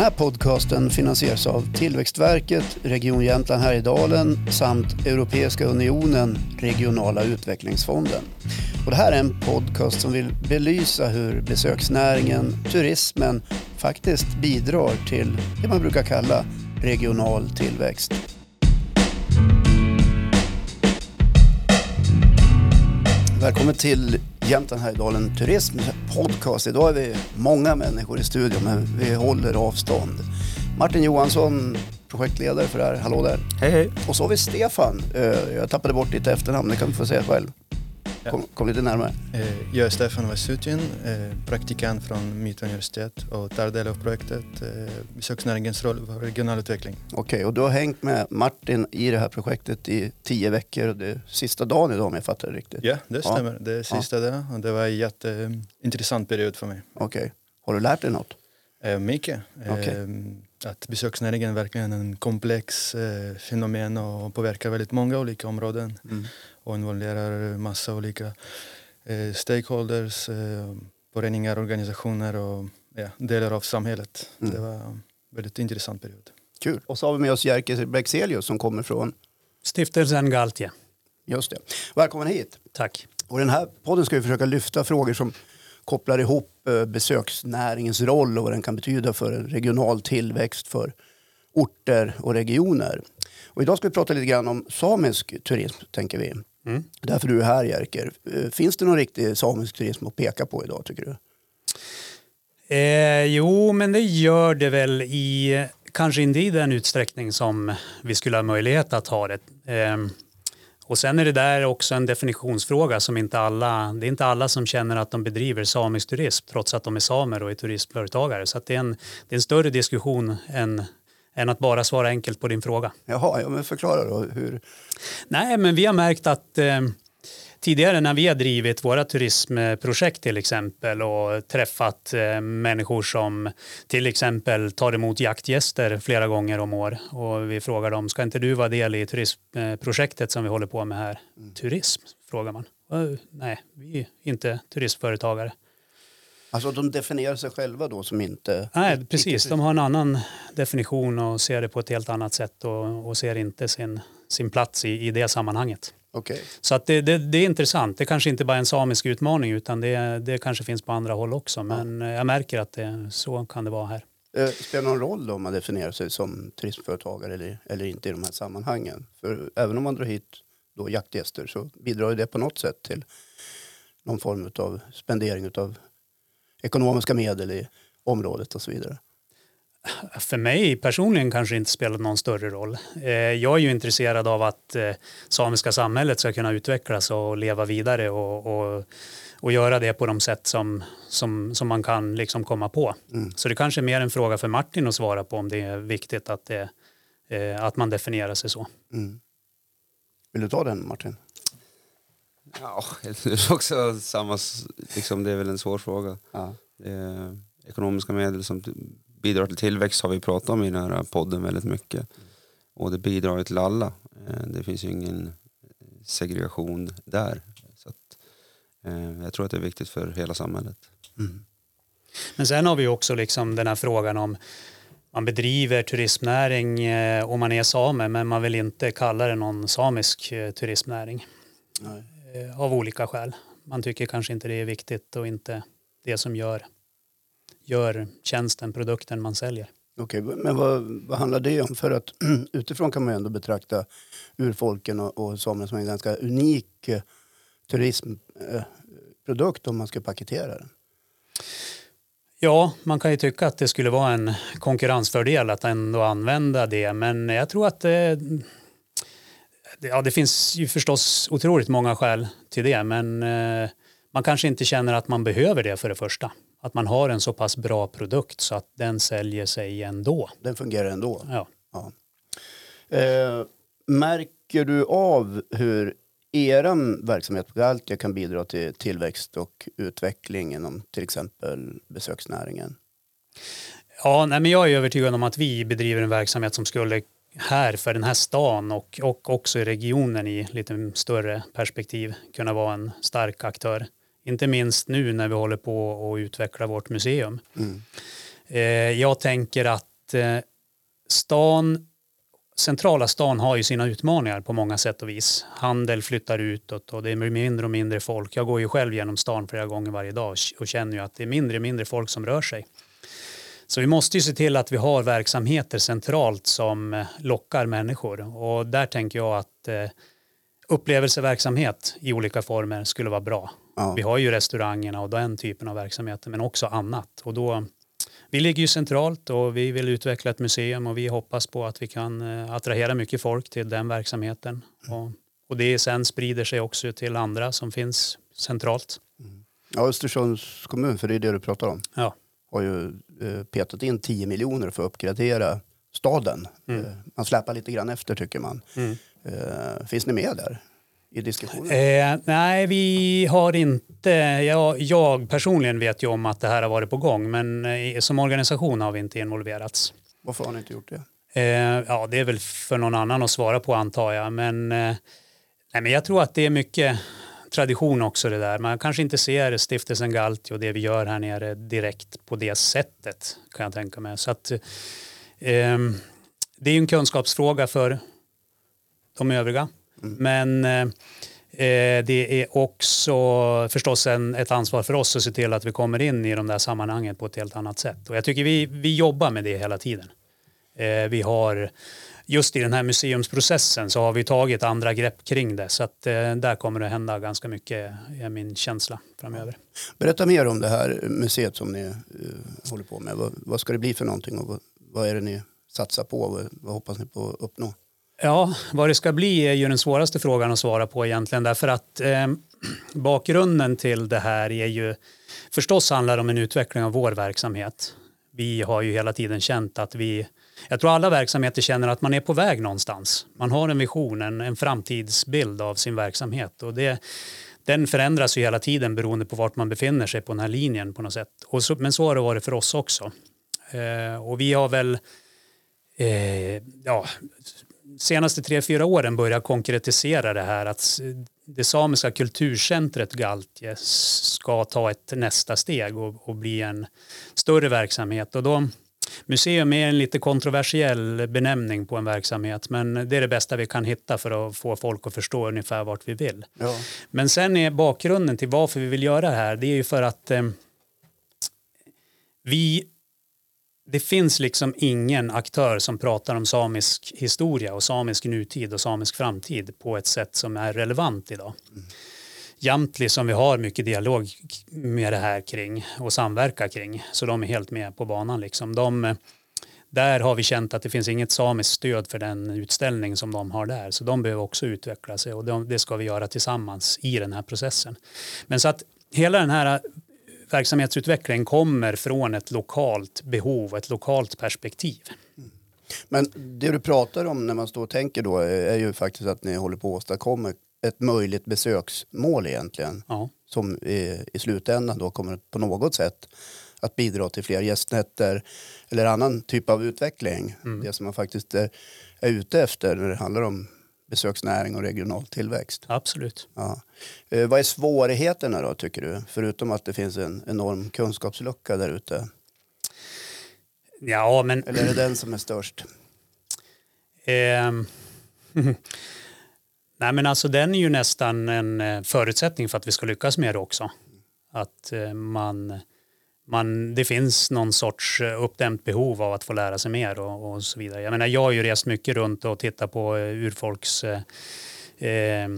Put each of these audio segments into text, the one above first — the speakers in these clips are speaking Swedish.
här podcasten finansieras av Tillväxtverket, Region Jämtland Härjedalen samt Europeiska unionen, Regionala utvecklingsfonden. Och det här är en podcast som vill belysa hur besöksnäringen, turismen faktiskt bidrar till det man brukar kalla regional tillväxt. Välkommen till Jämtland Härjedalen Turism Podcast. Idag är vi många människor i studion men vi håller avstånd. Martin Johansson, projektledare för det här. Hallå där. Hej hej. Och så har vi Stefan. Eh, Jag tappade bort ditt efternamn, det kan du få säga själv. Ja. Kom, kom lite närmare. Eh, Jag är Stefan Vasutin, eh, praktikant från Mittuniversitet och tar del av projektet eh, Besöksnäringens roll för regional utveckling. Okej, och du har hängt med Martin i det här projektet i tio veckor. och Det är sista dagen idag om jag fattar det riktigt. Ja, det Ja. stämmer. Det är sista det och det var en jätteintressant period för mig. Okej. Har du lärt dig något? Eh, Mycket. Eh, Okej. Att besöksnäringen är verkligen en komplex eh, fenomen och påverkar väldigt många olika områden Mm. och involverar massa olika eh, stakeholders, eh, föreningar, organisationer och ja, delar av samhället. Mm. Det var en väldigt intressant period. Kul. Och så har vi med oss Jerker Bexelius som kommer från, Stiftelsen Galtje. just det. Välkommen hit. Tack. Och den här podden ska vi försöka lyfta frågor som kopplar ihop eh, besöksnäringens roll och vad den kan betyda för en regional tillväxt för orter och regioner. Och idag ska vi prata lite grann om samisk turism, tänker vi. Mm. Därför du är här, Jerker. Eh, Finns det någon riktig samisk turism att peka på idag, tycker du? Eh, jo, men det gör det väl i kanske inte i den utsträckning som vi skulle ha möjlighet att ha det. Eh, och sen är det där också en definitionsfråga som inte alla, det är inte alla som känner att de bedriver samisk turism trots att de är samer och är turistföretagare. Så det, är en, det är en större diskussion än, än att bara svara enkelt på din fråga. Jaha, ja, men förklara då. Hur... Nej, men vi har märkt att eh, tidigare när vi har drivit våra turismprojekt till exempel och träffat eh, människor som till exempel tar emot jaktgäster flera gånger om år och vi frågar dem, ska inte du vara del i turismprojektet som vi håller på med här? Turism, frågar man. "Eh, Nej, vi är inte turistföretagare. Alltså de definierar sig själva då som inte... Nej, precis. De har en annan definition och ser det på ett helt annat sätt och, och ser inte sin, sin plats i, i det sammanhanget. Okej. Så att det, det, det är intressant. Det kanske inte bara är en samisk utmaning utan det, det kanske finns på andra håll också. Men eh, jag märker att det, så kan det vara här. Eh, Spelar det någon roll då om man definierar sig som turismföretagare eller, eller inte i de här sammanhangen? För även om man drar hit då jaktgäster så bidrar det på något sätt till någon form av spendering av ekonomiska medel i området och så vidare. För mig personligen kanske inte spelar någon större roll. Eh, Jag är ju intresserad av att eh, samiska samhället ska kunna utvecklas och leva vidare och, och, och göra det på de sätt som, som, som man kan liksom komma på. Mm. Så det kanske är mer en fråga för Martin att svara på om det är viktigt att, det, eh, att man definierar sig så. Mm. Vill du ta den Martin? Ja, det är också samma, liksom, det är väl en svår fråga. Ja. Ekonomiska medel som bidrar till tillväxt har vi pratat om i den här podden väldigt mycket. Och det bidrar ju till alla. Eh, Det finns ju ingen segregation där. Så att, eh, jag tror att det är viktigt för hela samhället. Mm. Men sen har vi också liksom den här frågan om man bedriver turismnäring eh, och man är same men man vill inte kalla det någon samisk eh, turismnäring Nej. eh, av olika skäl. Man tycker kanske inte det är viktigt och inte det som gör, gör tjänsten, produkten man säljer. Okej, men vad, vad handlar det om? För att utifrån kan man ju ändå betrakta urfolken och, och samerna som en ganska unik eh, turismprodukt om man ska paketera den. Ja, man kan ju tycka att det skulle vara en konkurrensfördel att ändå använda det, men jag tror att det, ja, det finns ju förstås otroligt många skäl till det, men eh, man kanske inte känner att man behöver det för det första. Att man har en så pass bra produkt så att den säljer sig ändå. Den fungerar ändå. Ja. Eh, märker du av hur er verksamhet på Galtia kan bidra till tillväxt och utveckling inom till exempel besöksnäringen? Ja, nej, men jag är övertygad om att vi bedriver en verksamhet som skulle här för den här stan och, och också i regionen i lite större perspektiv kunna vara en stark aktör. Inte minst nu när vi håller på att utveckla vårt museum. Mm. Eh, jag tänker att eh, stan, centrala stan har ju sina utmaningar på många sätt och vis. Handel flyttar utåt och det är mindre och mindre folk. Jag går ju själv genom stan flera gånger varje dag och känner ju att det är mindre och mindre folk som rör sig. Så vi måste ju se till att vi har verksamheter centralt som eh, lockar människor och där tänker jag att eh, upplevelseverksamhet i olika former skulle vara bra. Ja. Vi har ju restaurangerna och den typen av verksamheter men också annat. Och då, vi ligger ju centralt och vi vill utveckla ett museum och vi hoppas på att vi kan eh, attrahera mycket folk till den verksamheten. Och, och det sen sprider sig också till andra som finns centralt. Ja, Östersunds kommun, för det är det du pratar om, Ja. har ju eh, petat in 10 miljoner för att uppgradera staden. Mm. Eh, man släpar lite grann efter tycker man. Mm. Finns ni med där i diskussionen? Eh, nej, vi har inte, jag, jag personligen vet ju om att det här har varit på gång men eh, som organisation har vi inte involverats. Varför har ni inte gjort det? Eh, ja, det är väl för någon annan att svara på antar jag. Men, eh, nej, men jag tror att det är mycket tradition också det där. Man kanske inte ser stiftelsen Galti och det vi gör här nere direkt på det sättet kan jag tänka mig. Så att, eh, det är en kunskapsfråga för de övriga. Men eh, det är också förstås en, ett ansvar för oss att se till att vi kommer in i de där sammanhangen på ett helt annat sätt. Och jag tycker vi, vi jobbar med det hela tiden. Eh, vi har just i den här museumsprocessen så har vi tagit andra grepp kring det. Så att eh, där kommer det hända ganska mycket är min känsla framöver. Berätta mer om det här museet som ni uh, håller på med. Vad, vad ska det bli för någonting och vad, vad är det ni satsar på? Vad, vad hoppas ni på att uppnå? Ja, vad det ska bli är ju den svåraste frågan att svara på egentligen därför att eh, bakgrunden till det här är ju förstås handlar om en utveckling av vår verksamhet. Vi har ju hela tiden känt att vi, jag tror alla verksamheter känner att man är på väg någonstans. Man har en vision, en, en framtidsbild av sin verksamhet och det, den förändras ju hela tiden beroende på vart man befinner sig på den här linjen på något sätt. Och så, men så har det varit för oss också. Eh, och vi har väl eh, ja, senaste tre, fyra åren börjat konkretisera det här att det samiska kulturcentret Galtje ska ta ett nästa steg och, och bli en större verksamhet. Och då, museum är en lite kontroversiell benämning på en verksamhet men det är det bästa vi kan hitta för att få folk att förstå ungefär vart vi vill. Ja. Men sen är bakgrunden till varför vi vill göra det här det är ju för att eh, vi det finns liksom ingen aktör som pratar om samisk historia och samisk nutid och samisk framtid på ett sätt som är relevant idag. Mm. Jamtli som vi har mycket dialog med det här kring och samverkar kring så de är helt med på banan. Liksom. De, där har vi känt att det finns inget samiskt stöd för den utställning som de har där så de behöver också utveckla sig och de, det ska vi göra tillsammans i den här processen. Men så att hela den här verksamhetsutveckling kommer från ett lokalt behov, ett lokalt perspektiv. Men det du pratar om när man står och tänker då är ju faktiskt att ni håller på att åstadkomma ett möjligt besöksmål egentligen. Ja. Som i, i slutändan då kommer på något sätt att bidra till fler gästnätter eller annan typ av utveckling. Mm. Det som man faktiskt är, är ute efter när det handlar om besöksnäring och regional tillväxt. Absolut. Ja. Eh, vad är svårigheterna då tycker du? Förutom att det finns en enorm kunskapslucka där ute. Ja, men... Eller är det den som är störst? Ehm, Nej, men alltså den är ju nästan en eh, förutsättning för att vi ska lyckas med det också. Att eh, man, man, det finns någon sorts eh, uppdämt behov av att få lära sig mer och, och så vidare. Jag menar, jag har ju rest mycket runt och tittat på urfolks eh,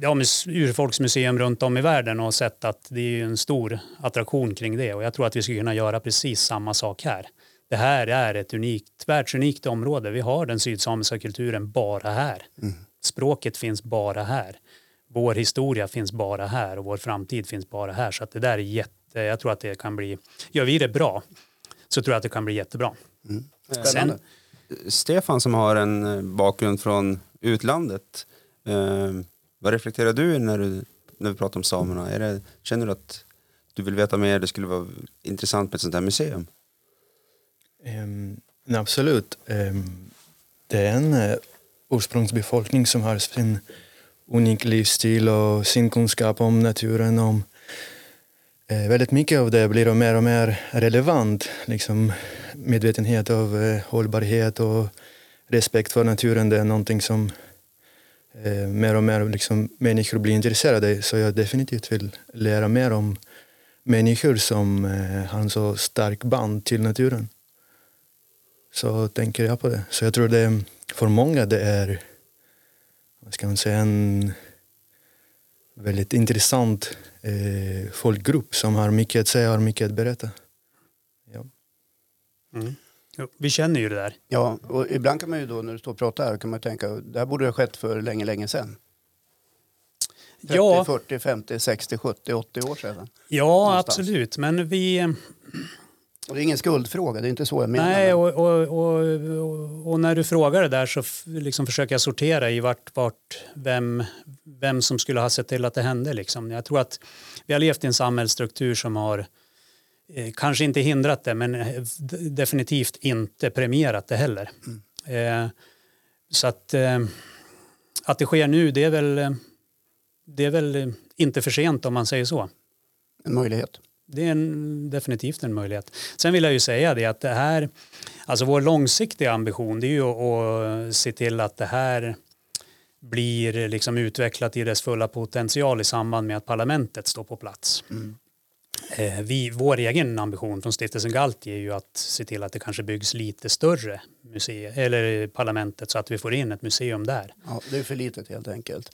ja, urfolksmuseum runt om i världen och sett att det är en stor attraktion kring det och jag tror att vi skulle kunna göra precis samma sak här. Det här är ett unikt, världsunikt område. Vi har den sydsamiska kulturen bara här. Mm. Språket finns bara här. Vår historia finns bara här och vår framtid finns bara här. Så att det där är jätte, jag tror att det kan bli, gör vi det bra så tror jag att det kan bli jättebra. Mm. Sen, Stefan som har en eh, bakgrund från utlandet. Eh, vad reflekterar du när, du när vi pratar om samerna? Är det, känner du att du vill veta mer? Det skulle vara intressant med ett sånt här museum? Um, absolut. Um, det är en uh, ursprungsbefolkning som har sin unik livsstil och sin kunskap om naturen. Om, eh, väldigt mycket av det blir mer och mer relevant. Liksom, medvetenhet av eh, hållbarhet och respekt för naturen, det är någonting som eh, mer och mer liksom, människor blir intresserade Så jag definitivt vill lära mer om människor som eh, har en så stark band till naturen. Så tänker jag på det. Så jag tror det för många det är, vad ska man säga, en väldigt intressant eh, folkgrupp som har mycket att säga och har mycket att berätta. Ja. Mm. Vi känner ju det där. Ja, och ibland kan man ju då när du står och pratar här kan man tänka det här borde ha skett för länge, länge sedan. 30, ja. 40, 50, 60, 70, 80 år sedan. Ja, Någonstans. absolut. Men vi... Det är ingen skuldfråga, det är inte så jag menar. Nej, och, och, och, och, när du frågar det där så liksom försöker jag sortera i vart, vart vem, vem som skulle ha sett till att det hände. Liksom. Jag tror att vi har levt i en samhällsstruktur som har eh, kanske inte hindrat det men eh, definitivt inte premierat det heller. Eh, så att, eh, att det sker nu det är väl, eh, det är väl eh, inte för sent om man säger så. En möjlighet. Det är en, definitivt en möjlighet. Sen vill jag ju säga det att det här, alltså vår långsiktiga ambition det är ju att, att se till att det här blir liksom utvecklat i dess fulla potential i samband med att parlamentet står på plats. Eh, Vi, vår egen ambition från stiftelsen Galti är ju att se till att det kanske byggs lite större museer, eller parlamentet så att vi får in ett museum där. Ja, det är för litet helt enkelt.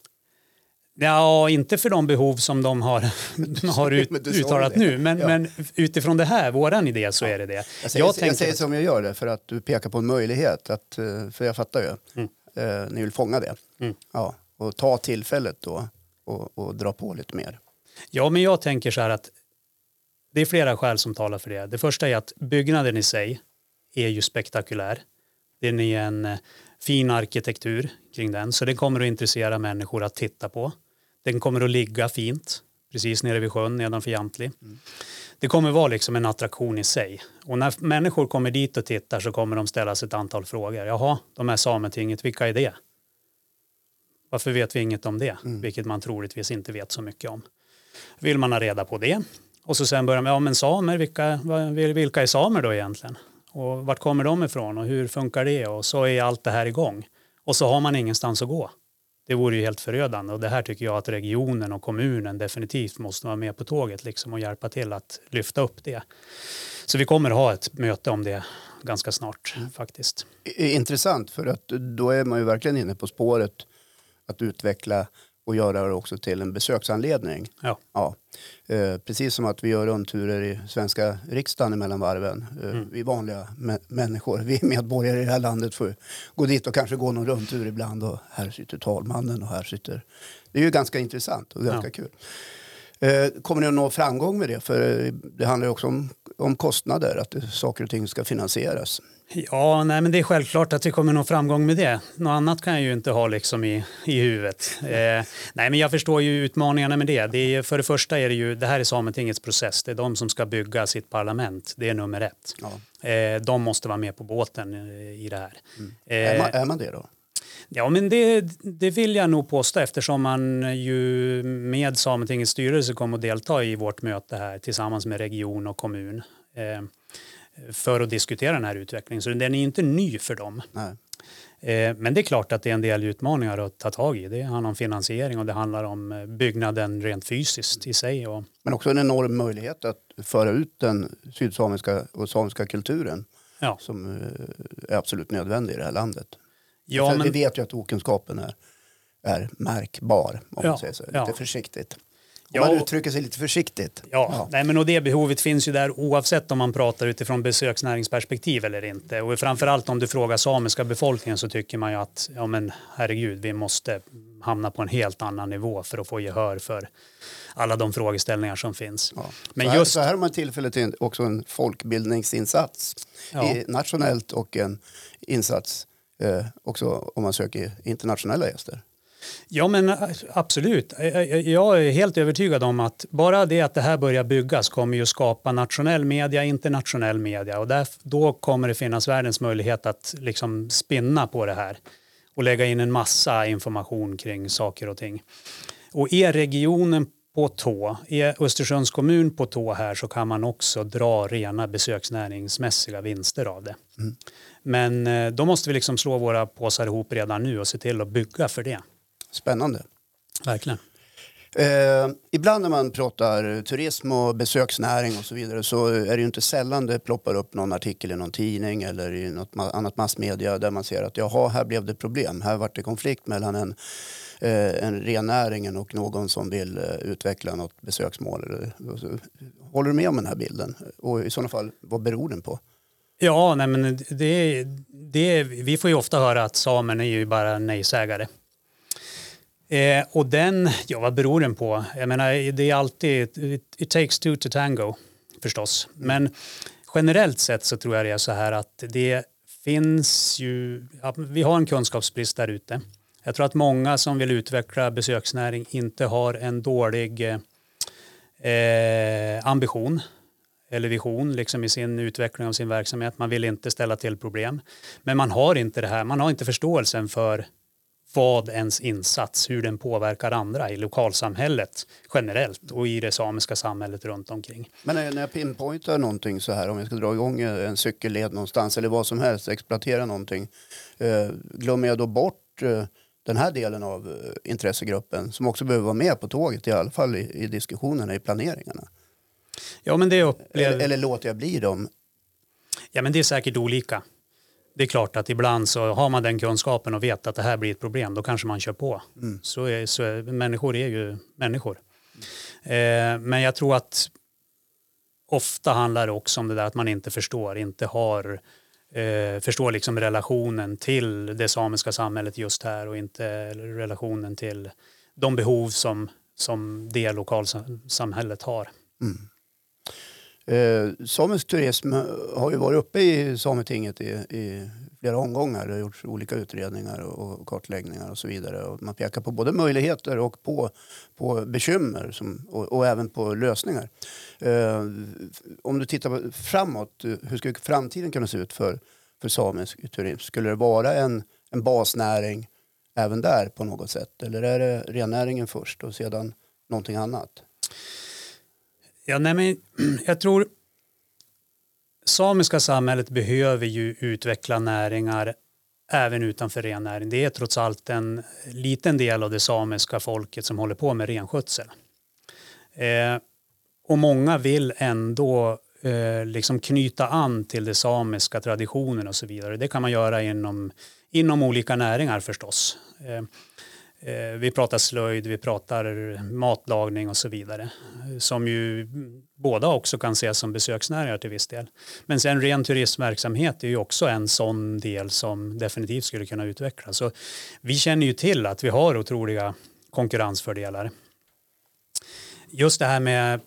Ja, inte för de behov som de har, har ut, uttalat nu, men, Ja. men utifrån det här, våran idé, så är det det. Jag säger, jag, tänker säger som jag gör det för att du pekar på en möjlighet. Att, eh, för jag fattar ju. Mm. Eh, ni vill fånga det. Mm. Ja, och ta tillfället då och, och dra på lite mer. Ja, men jag tänker så här att det är flera skäl som talar för det. Det första är att byggnaden i sig är ju spektakulär. Den är en eh, fin arkitektur kring den, så det kommer att intressera människor att titta på. Den kommer att ligga fint, precis nere vid sjön nedanför Jamtli. Det kommer vara liksom en attraktion i sig. Och när människor kommer dit och tittar så kommer de ställa sig ett antal frågor. Jaha, de här Sametinget, vilka är det? Varför vet vi inget om det? Vilket man troligtvis inte vet så mycket om. Vill man ha reda på det? Och så sen börjar man, ja men samer, vilka, vilka är samer då egentligen? Och vart kommer de ifrån och hur funkar det? Och så är allt det här igång. Och så har man ingenstans att gå. Det vore ju helt förödande och det här tycker jag att regionen och kommunen definitivt måste vara med på tåget liksom och hjälpa till att lyfta upp det. Så vi kommer ha ett möte om det ganska snart faktiskt. I- Intressant för att då är man ju verkligen inne på spåret att utveckla och göra det också till en besöksanledning. Ja. Ja. Eh, precis som att vi gör rundturer i svenska riksdagen mellan varven. Eh, Mm. Vi vanliga mä- människor, vi medborgare i det här landet får gå dit och kanske gå någon rundtur ibland och här sitter talmannen och här sitter... Det är ju ganska intressant och ganska Ja. kul. Eh, Kommer ni att nå framgång med det? För eh, det handlar ju också om, om kostnader, att saker och ting ska finansieras. Ja, nej, men det är självklart att vi kommer nå framgång med det. Något annat kan jag ju inte ha liksom i, i huvudet. Eh, nej, men jag förstår ju utmaningarna med det. det är, för det första är det ju, det här är Sametingets process. Det är de som ska bygga sitt parlament. Det är nummer ett. Ja. Eh, de måste vara med på båten eh, i det här. Är, Eh, man, är man det då? Ja, men det, det vill jag nog påstå eftersom man ju med Sametingets styrelse kommer att delta i vårt möte här tillsammans med region och kommun eh, för att diskutera den här utvecklingen. Så den är inte ny för dem. Nej. Eh, men det är klart att det är en del utmaningar att ta tag i. Det handlar om finansiering och det handlar om eh, byggnaden rent fysiskt i sig. Men också en enorm möjlighet att föra ut den sydsamiska och samiska kulturen ja, som eh, är absolut nödvändig i det här landet. ja, men, Vi vet ju att okunskapen är, är märkbar, om Ja, man säger så. Lite ja. försiktigt. Om Ja, man uttrycker sig lite försiktigt. Ja, Nej, men och det behovet finns ju där oavsett om man pratar utifrån besöksnäringsperspektiv eller inte. Och framförallt om du frågar samiska befolkningen så tycker man ju att ja, men herregud, vi måste hamna på en helt annan nivå för att få gehör för alla de frågeställningar som finns. Ja. Men så, här, just- så här har man tillfälle till också en folkbildningsinsats Ja. i, nationellt och en insats eh, också om man söker internationella gäster. Ja men ä, absolut. Jag är helt övertygad om att bara det att det här börjar byggas kommer ju skapa nationell media, internationell media och där, då kommer det finnas världens möjlighet att liksom spinna på det här och lägga in en massa information kring saker och ting. Och är regionen på tå. I Östersunds kommun på tå här så kan man också dra rena besöksnäringsmässiga vinster av det. Mm. Men eh, då måste vi liksom slå våra påsar ihop redan nu och se till att bygga för det. Spännande. Verkligen. Eh, ibland när man pratar turism och besöksnäring och så vidare så är det ju inte sällan det ploppar upp någon artikel i någon tidning eller i något annat massmedia där man ser att jaha, här blev det problem. Här vart det konflikt mellan en, eh, en rennäringen och någon som vill eh, utveckla något besöksmål. Håller du med om den här bilden? Och i sådana fall, vad beror den på? Ja, nej men det, det, vi får ju ofta höra att samerna är ju bara nejsägare. Eh, och den, ja vad beror den på? Jag menar det är alltid, it, it takes two to tango förstås. Men generellt sett så tror jag det är så här att det finns ju, ja, vi har en kunskapsbrist där ute. Jag tror att många som vill utveckla besöksnäring inte har en dålig eh, ambition eller vision liksom i sin utveckling av sin verksamhet. Man vill inte ställa till problem. Men man har inte det här, man har inte förståelsen för vad ens insats, hur den påverkar andra i lokalsamhället generellt och i det samiska samhället runt omkring. Men när jag pinpointar någonting så här, om jag ska dra igång en cykelled någonstans eller vad som helst, exploatera någonting, eh, glömmer jag då bort eh, den här delen av eh, intressegruppen som också behöver vara med på tåget i alla fall i, i diskussionerna, i planeringarna? Ja, men det upplever... eller, eller låter jag bli dem? Ja, men det är säkert olika det är klart att ibland så har man den kunskapen och vet att det här blir ett problem, då kanske man kör på. Mm. Så, är, så är, människor är ju människor. Eh, men jag tror att ofta handlar det också om det där att man inte förstår, inte har eh, förstår liksom relationen till det samiska samhället just här och inte relationen till de behov som, som det lokalsamhället har. Mm. Eh, samisk turism har ju varit uppe i Sametinget i, i flera omgångar. Det har gjorts olika utredningar och, och kartläggningar och så vidare. Och man pekar på både möjligheter och på, på bekymmer som, och, och även på lösningar. Eh, om du tittar framåt, hur skulle framtiden kunna se ut för, för samisk turism? Skulle det vara en, en basnäring även där på något sätt? Eller är det rennäringen först och sedan någonting annat? Ja, nej, men jag tror samiska samhället behöver ju utveckla näringar även utanför rennäring. Det är trots allt en liten del av det samiska folket som håller på med renskötsel. Eh, och många vill ändå eh, liksom knyta an till det samiska traditionen och så vidare. Det kan man göra inom, inom olika näringar förstås. Eh, Eh, Eh, vi pratar slöjd, vi pratar matlagning och så vidare. Som ju båda också kan ses som besöksnäringar till viss del. Men sen ren turismverksamhet är ju också en sån del som definitivt skulle kunna utvecklas. Så vi känner ju till att vi har otroliga konkurrensfördelar. Just det här med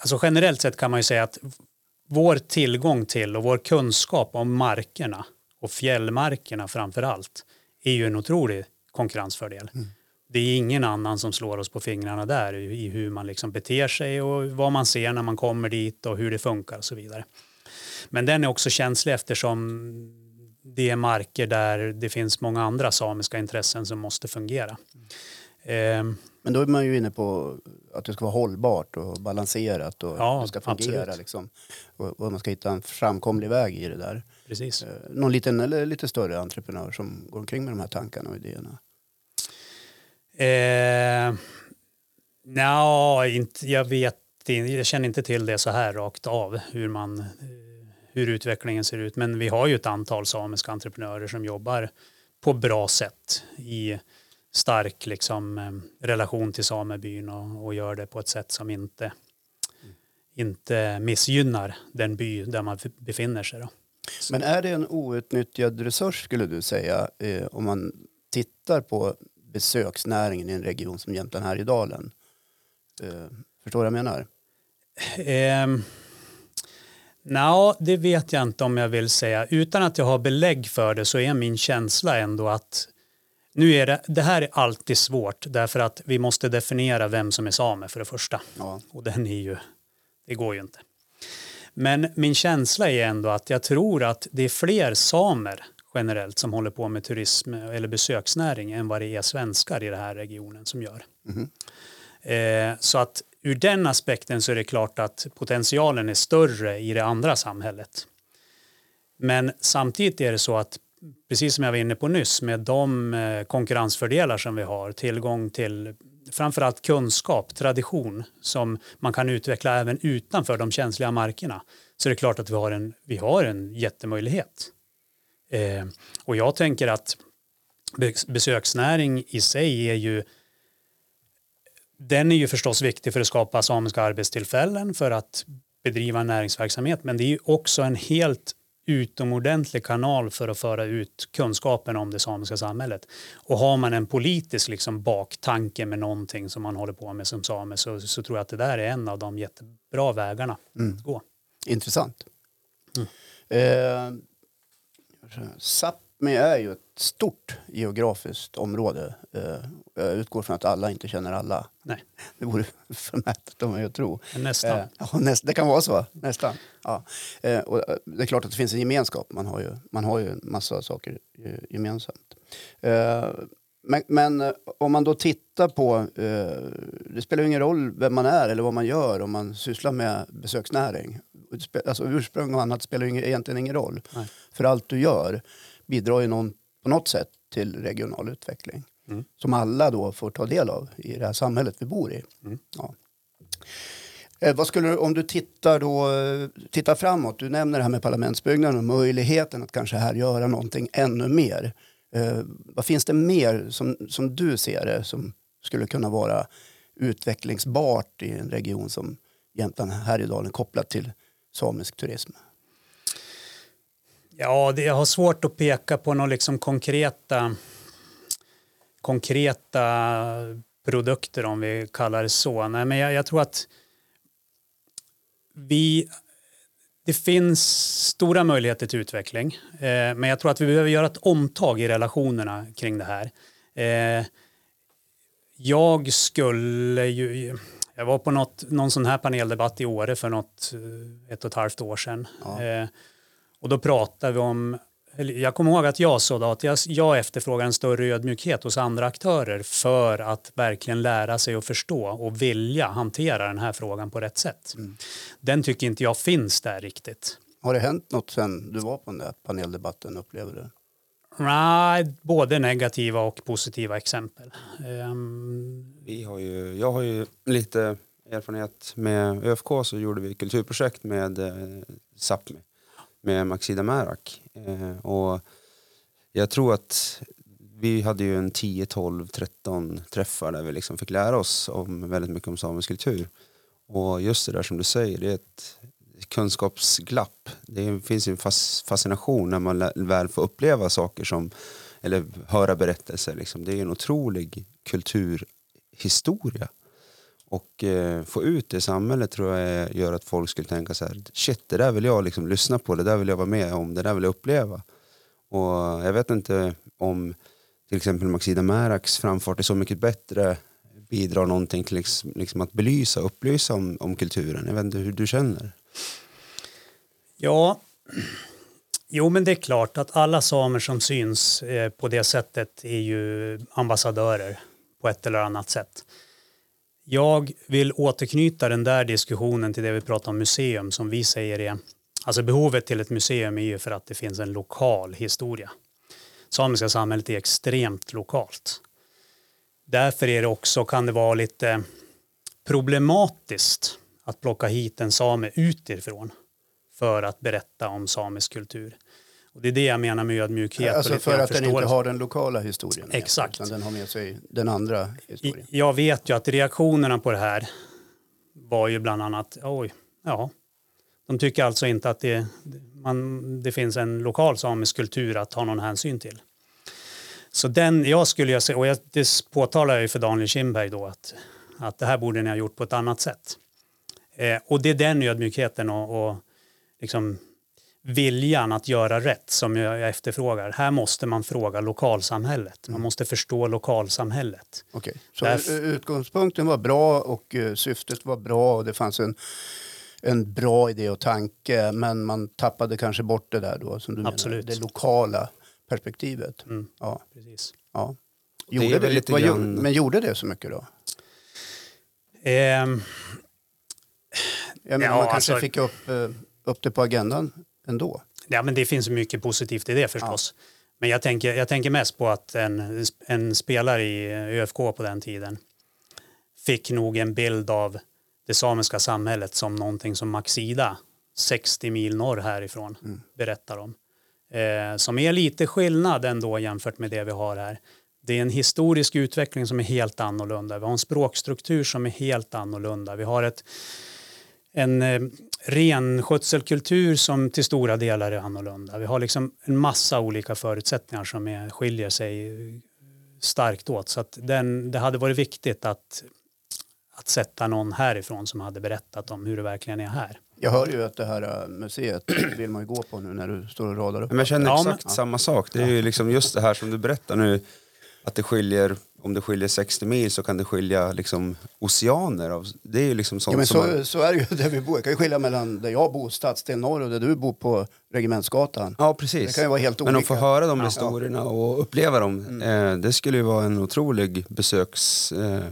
Alltså generellt sett kan man ju säga att vår tillgång till och vår kunskap om markerna och fjällmarkerna framför allt är ju en otrolig konkurrensfördel. Mm. Det är ingen annan som slår oss på fingrarna där i hur man liksom beter sig och vad man ser när man kommer dit och hur det funkar och så vidare. Men den är också känslig eftersom det är marker där det finns många andra samiska intressen som måste fungera. Mm. Eh, men då är man ju inne på att det ska vara hållbart och balanserat och ja, det ska fungera. Liksom. Och, och, man ska hitta en framkomlig väg i det där. Precis. Eh, någon liten eller lite större entreprenör som går omkring med de här tankarna och idéerna? Eh, Nja, inte, jag vet jag känner inte till det så här rakt av hur, man, eh, hur utvecklingen ser ut. Men vi har ju ett antal samiska entreprenörer som jobbar på bra sätt i stark liksom, eh, relation till samebyn och, och gör det på ett sätt som inte, inte missgynnar den by där man befinner sig. Då. Men är det en outnyttjad resurs skulle du säga eh, om man tittar på besöksnäringen i en region som Jämtland Härjedalen? Eh, förstår du vad jag menar? Eh, Nå, det vet jag inte om jag vill säga. Utan att jag har belägg för det så är min känsla ändå att nu är det, det här är alltid svårt därför att vi måste definiera vem som är same för det första. Ja. Och den är ju, det går ju inte. Men min känsla är ändå att jag tror att det är fler samer generellt som håller på med turism eller besöksnäring än vad det är svenskar i den här regionen som gör. Eh, så att ur den aspekten så är det klart att potentialen är större i det andra samhället. Men samtidigt är det så att precis som jag var inne på nyss med de eh, konkurrensfördelar som vi har, tillgång till framförallt kunskap, tradition som man kan utveckla även utanför de känsliga markerna så är det klart att vi har en, vi har en jättemöjlighet. Eh, och jag tänker att besöksnäring i sig är ju den är ju förstås viktig för att skapa samiska arbetstillfällen för att bedriva näringsverksamhet men det är ju också en helt utomordentlig kanal för att föra ut kunskapen om det samiska samhället. Och har man en politisk liksom baktanke med någonting som man håller på med som same så, så tror jag att det där är en av de jättebra vägarna Mm. att gå. Intressant. Mm. Eh, Sápmi är ju ett stort geografiskt område. Eh, jag utgår från att alla inte känner alla. Nej. Det vore förmätet av mig att tro. Nästan. Eh, ja, näst, det kan vara så, nästan. Ja. Eh, och det är klart att det finns en gemenskap. Man har ju, man har ju en massa saker gemensamt. Men, men om man då tittar på, eh, det spelar ju ingen roll vem man är eller vad man gör om man sysslar med besöksnäring. Alltså ursprung och annat spelar ju egentligen ingen roll. Nej. För allt du gör bidrar ju någon, på något sätt till regional utveckling. Mm. Som alla då får ta del av i det här samhället vi bor i. Mm. Ja. Eh, vad skulle, du- om du tittar, då, eh, tittar framåt, du nämner det här med parlamentsbyggnaden och möjligheten att kanske här göra någonting ännu mer. Eh, vad finns det mer som, som du ser det som skulle kunna vara utvecklingsbart i en region som Jämtland Härjedalen kopplat till samisk turism? Ja, det, jag har svårt att peka på några liksom konkreta, konkreta produkter om vi kallar det så. Nej, men jag, jag tror att vi, det finns stora möjligheter till utveckling, eh, men jag tror att vi behöver göra ett omtag i relationerna kring det här. Eh, jag skulle ju, jag var på något, någon sån här paneldebatt i Åre för något, eh, ett och ett halvt år sedan. Ja. Eh, och då pratade vi om, jag kommer ihåg att jag sa att jag, jag efterfrågar en större ödmjukhet hos andra aktörer för att verkligen lära sig att förstå och vilja hantera den här frågan på rätt sätt. Mm. Den tycker inte jag finns där riktigt. Har det hänt något sen du var på den där paneldebatten upplever du? Nej, både negativa och positiva exempel. Ehm, Vi har ju, jag har ju lite erfarenhet med ÖFK så gjorde vi kulturprojekt med eh, Sápmi med Maxida Märak. Eh, och jag tror att vi hade ju en 10, 12, 13 träffar där vi liksom fick lära oss om väldigt mycket om samisk kultur. Och just det där som du säger, det är ett kunskapsglapp. Det finns en fascination när man väl får uppleva saker som, eller höra berättelser. Liksom. Det är en otrolig kulturhistoria. Och eh, få ut det i samhället tror jag gör att folk skulle tänka så här, shit det där vill jag liksom lyssna på, det där vill jag vara med om, det där vill jag uppleva. Och jag vet inte om till exempel Maxida Märaks framfart är så mycket bättre bidrar någonting till liksom, liksom att belysa och upplysa om, om kulturen. Jag vet inte hur du känner. Ja, jo men det är klart att alla samer som syns eh, på det sättet är ju ambassadörer på ett eller annat sätt. Jag vill återknyta den där diskussionen till det vi pratar om museum som vi säger är, alltså behovet till ett museum är ju för att det finns en lokal historia. Samiska samhället är extremt lokalt. Därför är det också, kan det vara lite problematiskt att plocka hit en same utifrån för att berätta om samisk kultur. Och det är det jag menar med ödmjukhet. Alltså för att den inte har den lokala historien. Exakt. Utan den har med sig den andra historien. Jag vet ju att reaktionerna på det här var ju bland annat, oj, ja, de tycker alltså inte att det, man, det finns en lokal samisk kultur att ta någon hänsyn till. Så den, jag skulle jag säga, och jag, det påtalar jag ju för Daniel Kindberg då att, att det här borde ni ha gjort på ett annat sätt. Eh, och det är den ödmjukheten och, och liksom viljan att göra rätt som jag, efterfrågar. Här måste man fråga lokalsamhället. Man måste förstå lokalsamhället. Okej. Så Därf- u- utgångspunkten var bra och eh, syftet var bra och det fanns en, en bra idé och tanke men man tappade kanske bort det där då som du Absolut. menar, det lokala perspektivet. Mm. Ja, Precis. ja. Det Gjorde det, väl lite vad, grann- Men gjorde det så mycket då? Ehm, Jag menar, Ja, man kanske alltså- fick upp, eh, upp det på agendan ändå. Ja, men det finns mycket positivt i det förstås. Men jag tänker, jag tänker mest på att en, en spelare i ÖFK på den tiden fick nog en bild av det samiska samhället som någonting som Maxida, 60 mil norr härifrån, berättar om. Eh, som är lite skillnad ändå jämfört med det vi har här. Det är en historisk utveckling som är helt annorlunda. Vi har en språkstruktur som är helt annorlunda. Vi har ett, en eh, renskötselkultur som till stora delar är annorlunda. Vi har liksom en massa olika förutsättningar som är, skiljer sig starkt åt. Så att den, det hade varit viktigt att, att sätta någon härifrån som hade berättat om hur det verkligen är här. Jag hör ju att det här eh, museet vill man ju gå på nu när du står och radar upp. Men jag känner Ja, men- exakt samma sak. Det är ju liksom just det här som du berättar nu. Att det skiljer, om det skiljer 60 mil så kan det skilja liksom oceaner. Av, det är ju liksom sånt Ja, men som så, så är det ju där vi bor. Det kan ju skilja mellan där jag bor, stadsdel norr, och där du bor på Regementsgatan. Ja, Det precis. kan ju vara helt Men att olika. få höra de Ja. historierna och uppleva dem, eh, det skulle ju vara en otrolig besöks... Eh,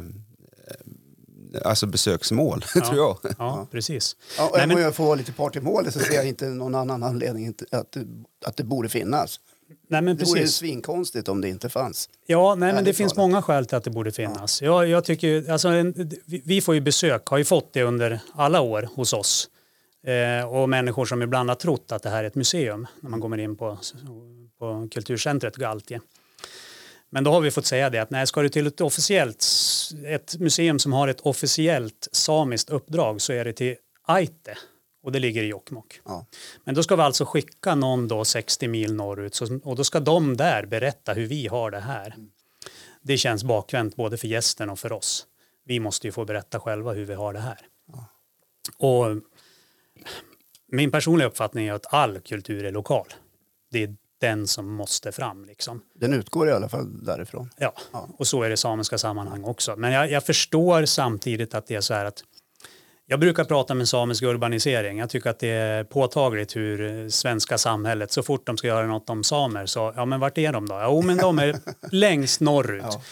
alltså besöksmål, tror jag. Ja, precis. Ja, och Nej, men- må jag få vara lite part i målet så ser jag inte någon annan anledning att, det- att det borde finnas. Nej, men Det vore ju precis. svinkonstigt om det inte fanns. Ja, nej, men det finns många skäl till att det borde finnas. Jag, jag tycker, alltså, en, vi vi får ju besök, har ju fått det under alla år hos oss. Eh, och människor som ibland har trott att det här är ett museum när man kommer in på, på kulturcentret Galtje. Men då har vi fått säga det att nej, ska du till ett officiellt, ett museum som har ett officiellt samiskt uppdrag så är det till Aite och det ligger i Jokkmokk. Ja. Men då ska vi alltså skicka någon då 60 mil norrut så, och då ska de där berätta hur vi har det här. Det känns bakvänt både för gästen och för oss. Vi måste ju få berätta själva hur vi har det här. Och min personliga uppfattning är att all kultur är lokal. Det är den som måste fram liksom. Den utgår i alla fall därifrån. Ja, Ja. och så är det i samiska sammanhang också. Men jag, jag förstår samtidigt att det är så här att jag brukar prata med samisk urbanisering. Jag tycker att det är påtagligt hur svenska samhället, så fort de ska göra något om samer, så ja men vart är de då? Jo men de är längst norrut. Ja.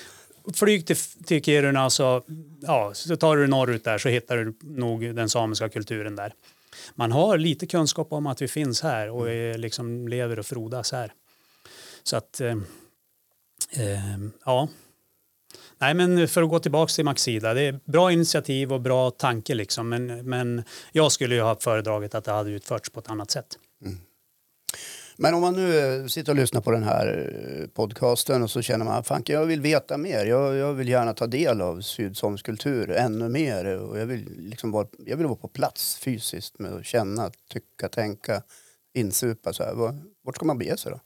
Flyg till, till Kiruna så, ja, så tar du norrut där så hittar du nog den samiska kulturen där. Man har lite kunskap om att vi finns här och är, liksom lever och frodas här. Så att, eh, eh, ja. Nej men för att gå tillbaka till Maxida, det är bra initiativ och bra tanke liksom. Men, men jag skulle ju ha föredragit att det hade utförts på ett annat sätt. Mm. Men om man nu eh, sitter och lyssnar på den här eh, podcasten och så känner man ah, fan jag vill veta mer. Jag, jag vill gärna ta del av sydsamisk kultur ännu mer. Och jag, vill liksom vara, jag vill vara på plats fysiskt med att känna, tycka, tänka, insupa. Så här. Vart ska man bege sig då?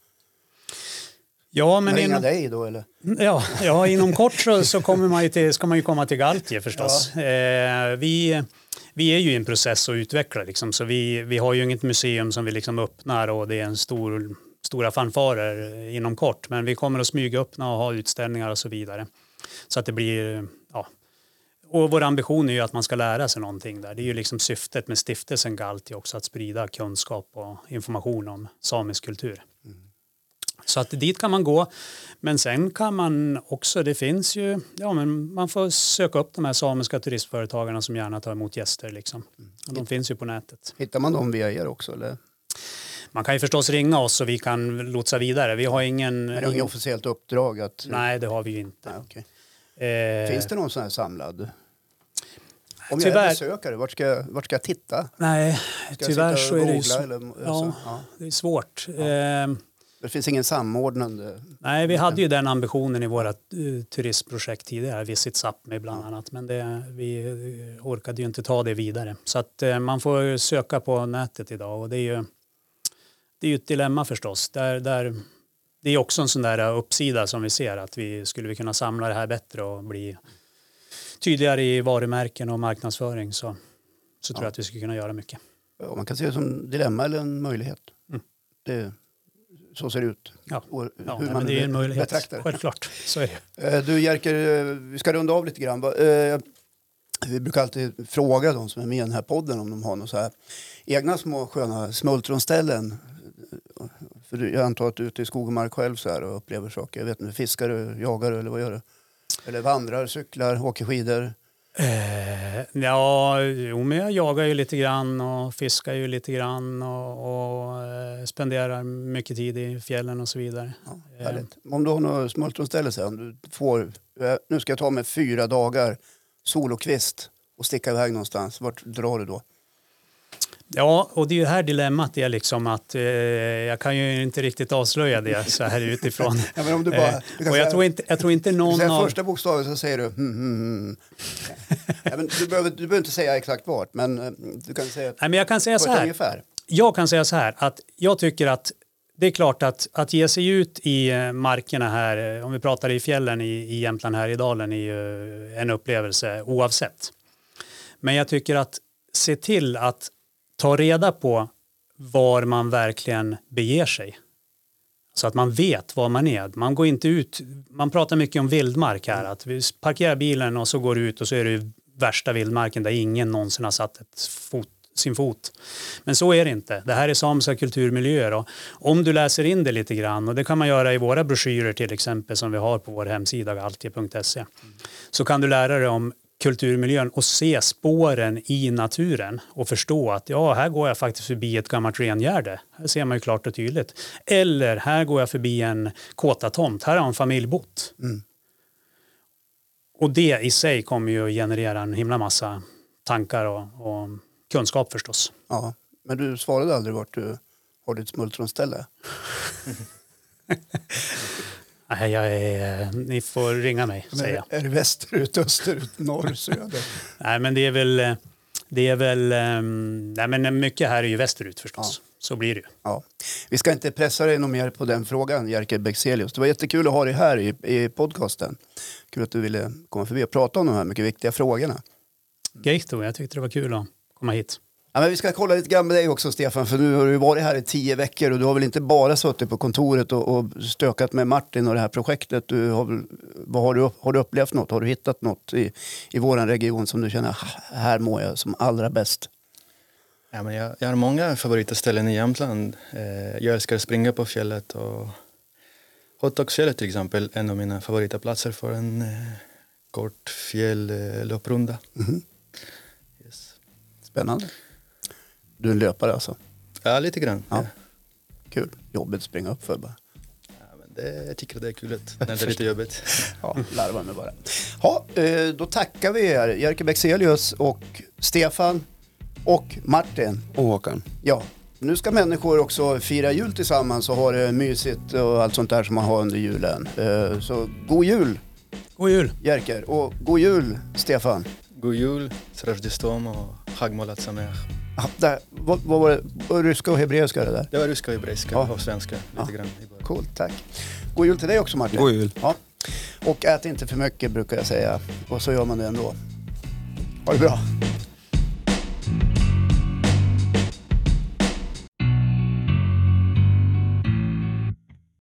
Ja, men Ringa inom, dig då eller? ja, ja, inom kort så, så kommer man till, ska man ju komma till Galtje förstås. Eh, vi, vi är ju i en process att utveckla liksom, så vi, vi har ju inget museum som vi liksom öppnar och det är en stor, stora fanfarer inom kort. Men vi kommer att smyga öppna och ha utställningar och så vidare. Så att det blir, ja. Och vår ambition är ju att man ska lära sig någonting där. Det är ju liksom syftet med stiftelsen Galtje också, att sprida kunskap och information om samisk kultur. Så att dit kan man gå. Men sen kan man också, det finns ju, ja men man får söka upp de här samiska turistföretagarna som gärna tar emot gäster liksom. Och de finns ju på nätet. Hittar man dem via er också? Eller? Man kan ju förstås ringa oss så vi kan lotsa vidare. Vi har ingen... Men det är inget officiellt uppdrag att... Nej, det har vi ju inte. Nej, okej. Eh, Finns det någon sån här samlad? Om jag är Tyvärr- besökare, vart ska, jag- vart ska jag titta? Nej, Ska tyvärr jag så och är det ju eller, ja. alltså, ja. det är svårt. Eh, Det finns ingen samordnande... Nej, vi hade ju den ambitionen i våra uh, turistprojekt tidigare, Visit Sápmi bland annat, men det, vi eh, orkade ju inte ta det vidare. Så att eh, man får söka på nätet idag och det är ju, det är ju ett dilemma förstås. Där, där, det är också en sån där uppsida som vi ser att vi skulle vi kunna samla det här bättre och bli tydligare i varumärken och marknadsföring så, så tror jag att vi skulle kunna göra mycket. Ja, man kan se det som dilemma eller en möjlighet. Mm. Det, så ser det ut. Ja. Och Ja, hur nej, man det är en möjlighet, betraktar självklart. Så är det. Eh, Du Jerker, eh, vi ska runda av lite grann. Eh, Vi brukar alltid fråga de som är med i den här podden om de har några så här egna små sköna smultronställen. För jag antar att du är ute i skog och mark själv så här och upplever saker. Jag vet inte, fiskar du, jagar du eller vad gör du? Eller vandrar, cyklar, åker skidor? Eh, ja, jo, men jag jagar ju lite grann och fiskar ju lite grann och, och eh, spenderar mycket tid i fjällen och så vidare. Ja, härligt. Om du har något smultronställe sen, om du får, eh, nu ska jag ta mig fyra dagar solokvist och sticka iväg någonstans, vart drar du då? Ja, och det är ju här dilemmat är liksom att eh, jag kan ju inte riktigt avslöja det så här utifrån. Ja, men om du bara, Eh, du och jag säga- tror inte, jag tror inte någon säger av... första bokstaven så säger du hmm, hmm, hmm. ja, men du, behöver, du behöver inte säga exakt vart, men eh, du kan säga Nej, men jag kan säga så här. ungefär. Jag kan säga så här att jag tycker att det är klart att, att ge sig ut i eh, markerna här, om vi pratar i fjällen i, i Jämtland här i dalen, är ju en upplevelse oavsett. Men jag tycker att se till att ta reda på var man verkligen beger sig. Så att man vet var man är. Man går inte ut, man pratar mycket om vildmark här, att vi parkerar bilen och så går du ut och så är det värsta vildmarken där ingen någonsin har satt ett fot, sin fot. Men så är det inte. Det här är samiska kulturmiljöer och om du läser in det lite grann och det kan man göra i våra broschyrer till exempel som vi har på vår hemsida galtie.se så kan du lära dig om kulturmiljön och se spåren i naturen och förstå att ja, här går jag faktiskt förbi ett gammalt rengärde. Här ser man ju klart och tydligt. Eller här går jag förbi en kåtatomt. Här har en familj bott. Mm. Och det i sig kommer ju att generera en himla massa tankar och, och kunskap förstås. Ja, men du svarade aldrig vart du har ditt smultronställe. Nej, jag är, ni får ringa mig, Men säger jag. Är det västerut, österut, norr, söder? Nej, men det är väl, det är väl ehm, nej, men mycket här är ju västerut förstås. Så blir det ju. Ja. Vi ska inte pressa dig något mer på den frågan, Jerker Bexelius. Det var jättekul att ha dig här i, i podcasten. Kul att du ville komma förbi och prata om de här mycket viktiga frågorna. Geito, jag tyckte det var kul att komma hit. Ja, men vi ska kolla lite grann med dig också, Stefan, för nu har du varit här i tio veckor och du har väl inte bara suttit på kontoret och, och stökat med Martin och det här projektet. Du har, väl, vad har, du, har du upplevt något? Har du hittat något i, i vår region som du känner, "Ah, här mår jag som allra bäst? Ja, men jag, jag har många favoritställen i Jämtland. Eh, jag älskar att springa på fjället och Hotdogsfjället till exempel, en av mina favoritplatser för en eh, kort fjällopprunda. Mhm. Yes. Spännande. Du är en löpare alltså? Ja, lite grann. Ja. Kul. Jobbigt att springa upp för bara. Ja, men det, jag tycker det är kul när det är lite jobbigt. ja, larva mig bara. Ja, eh, då tackar vi er, Jerker Bexelius och Stefan och Martin. Och Håkan. Ja. Nu ska människor också fira jul tillsammans och ha det mysigt och allt sånt där som man har under julen. Eh, så god jul! God jul! Jerker. Och god jul, Stefan! God jul, Srajdistomo och Hagmolat Sameach. Ah, där, vad, vad var det? Ryska och hebreiska det där? Det var ryska och hebreiska Ja. och svenska lite Ja. grann i början. Coolt, tack. God jul till dig också Martin. God jul. Ja. Och ät inte för mycket brukar jag säga. Och så gör man det ändå. Ha det bra.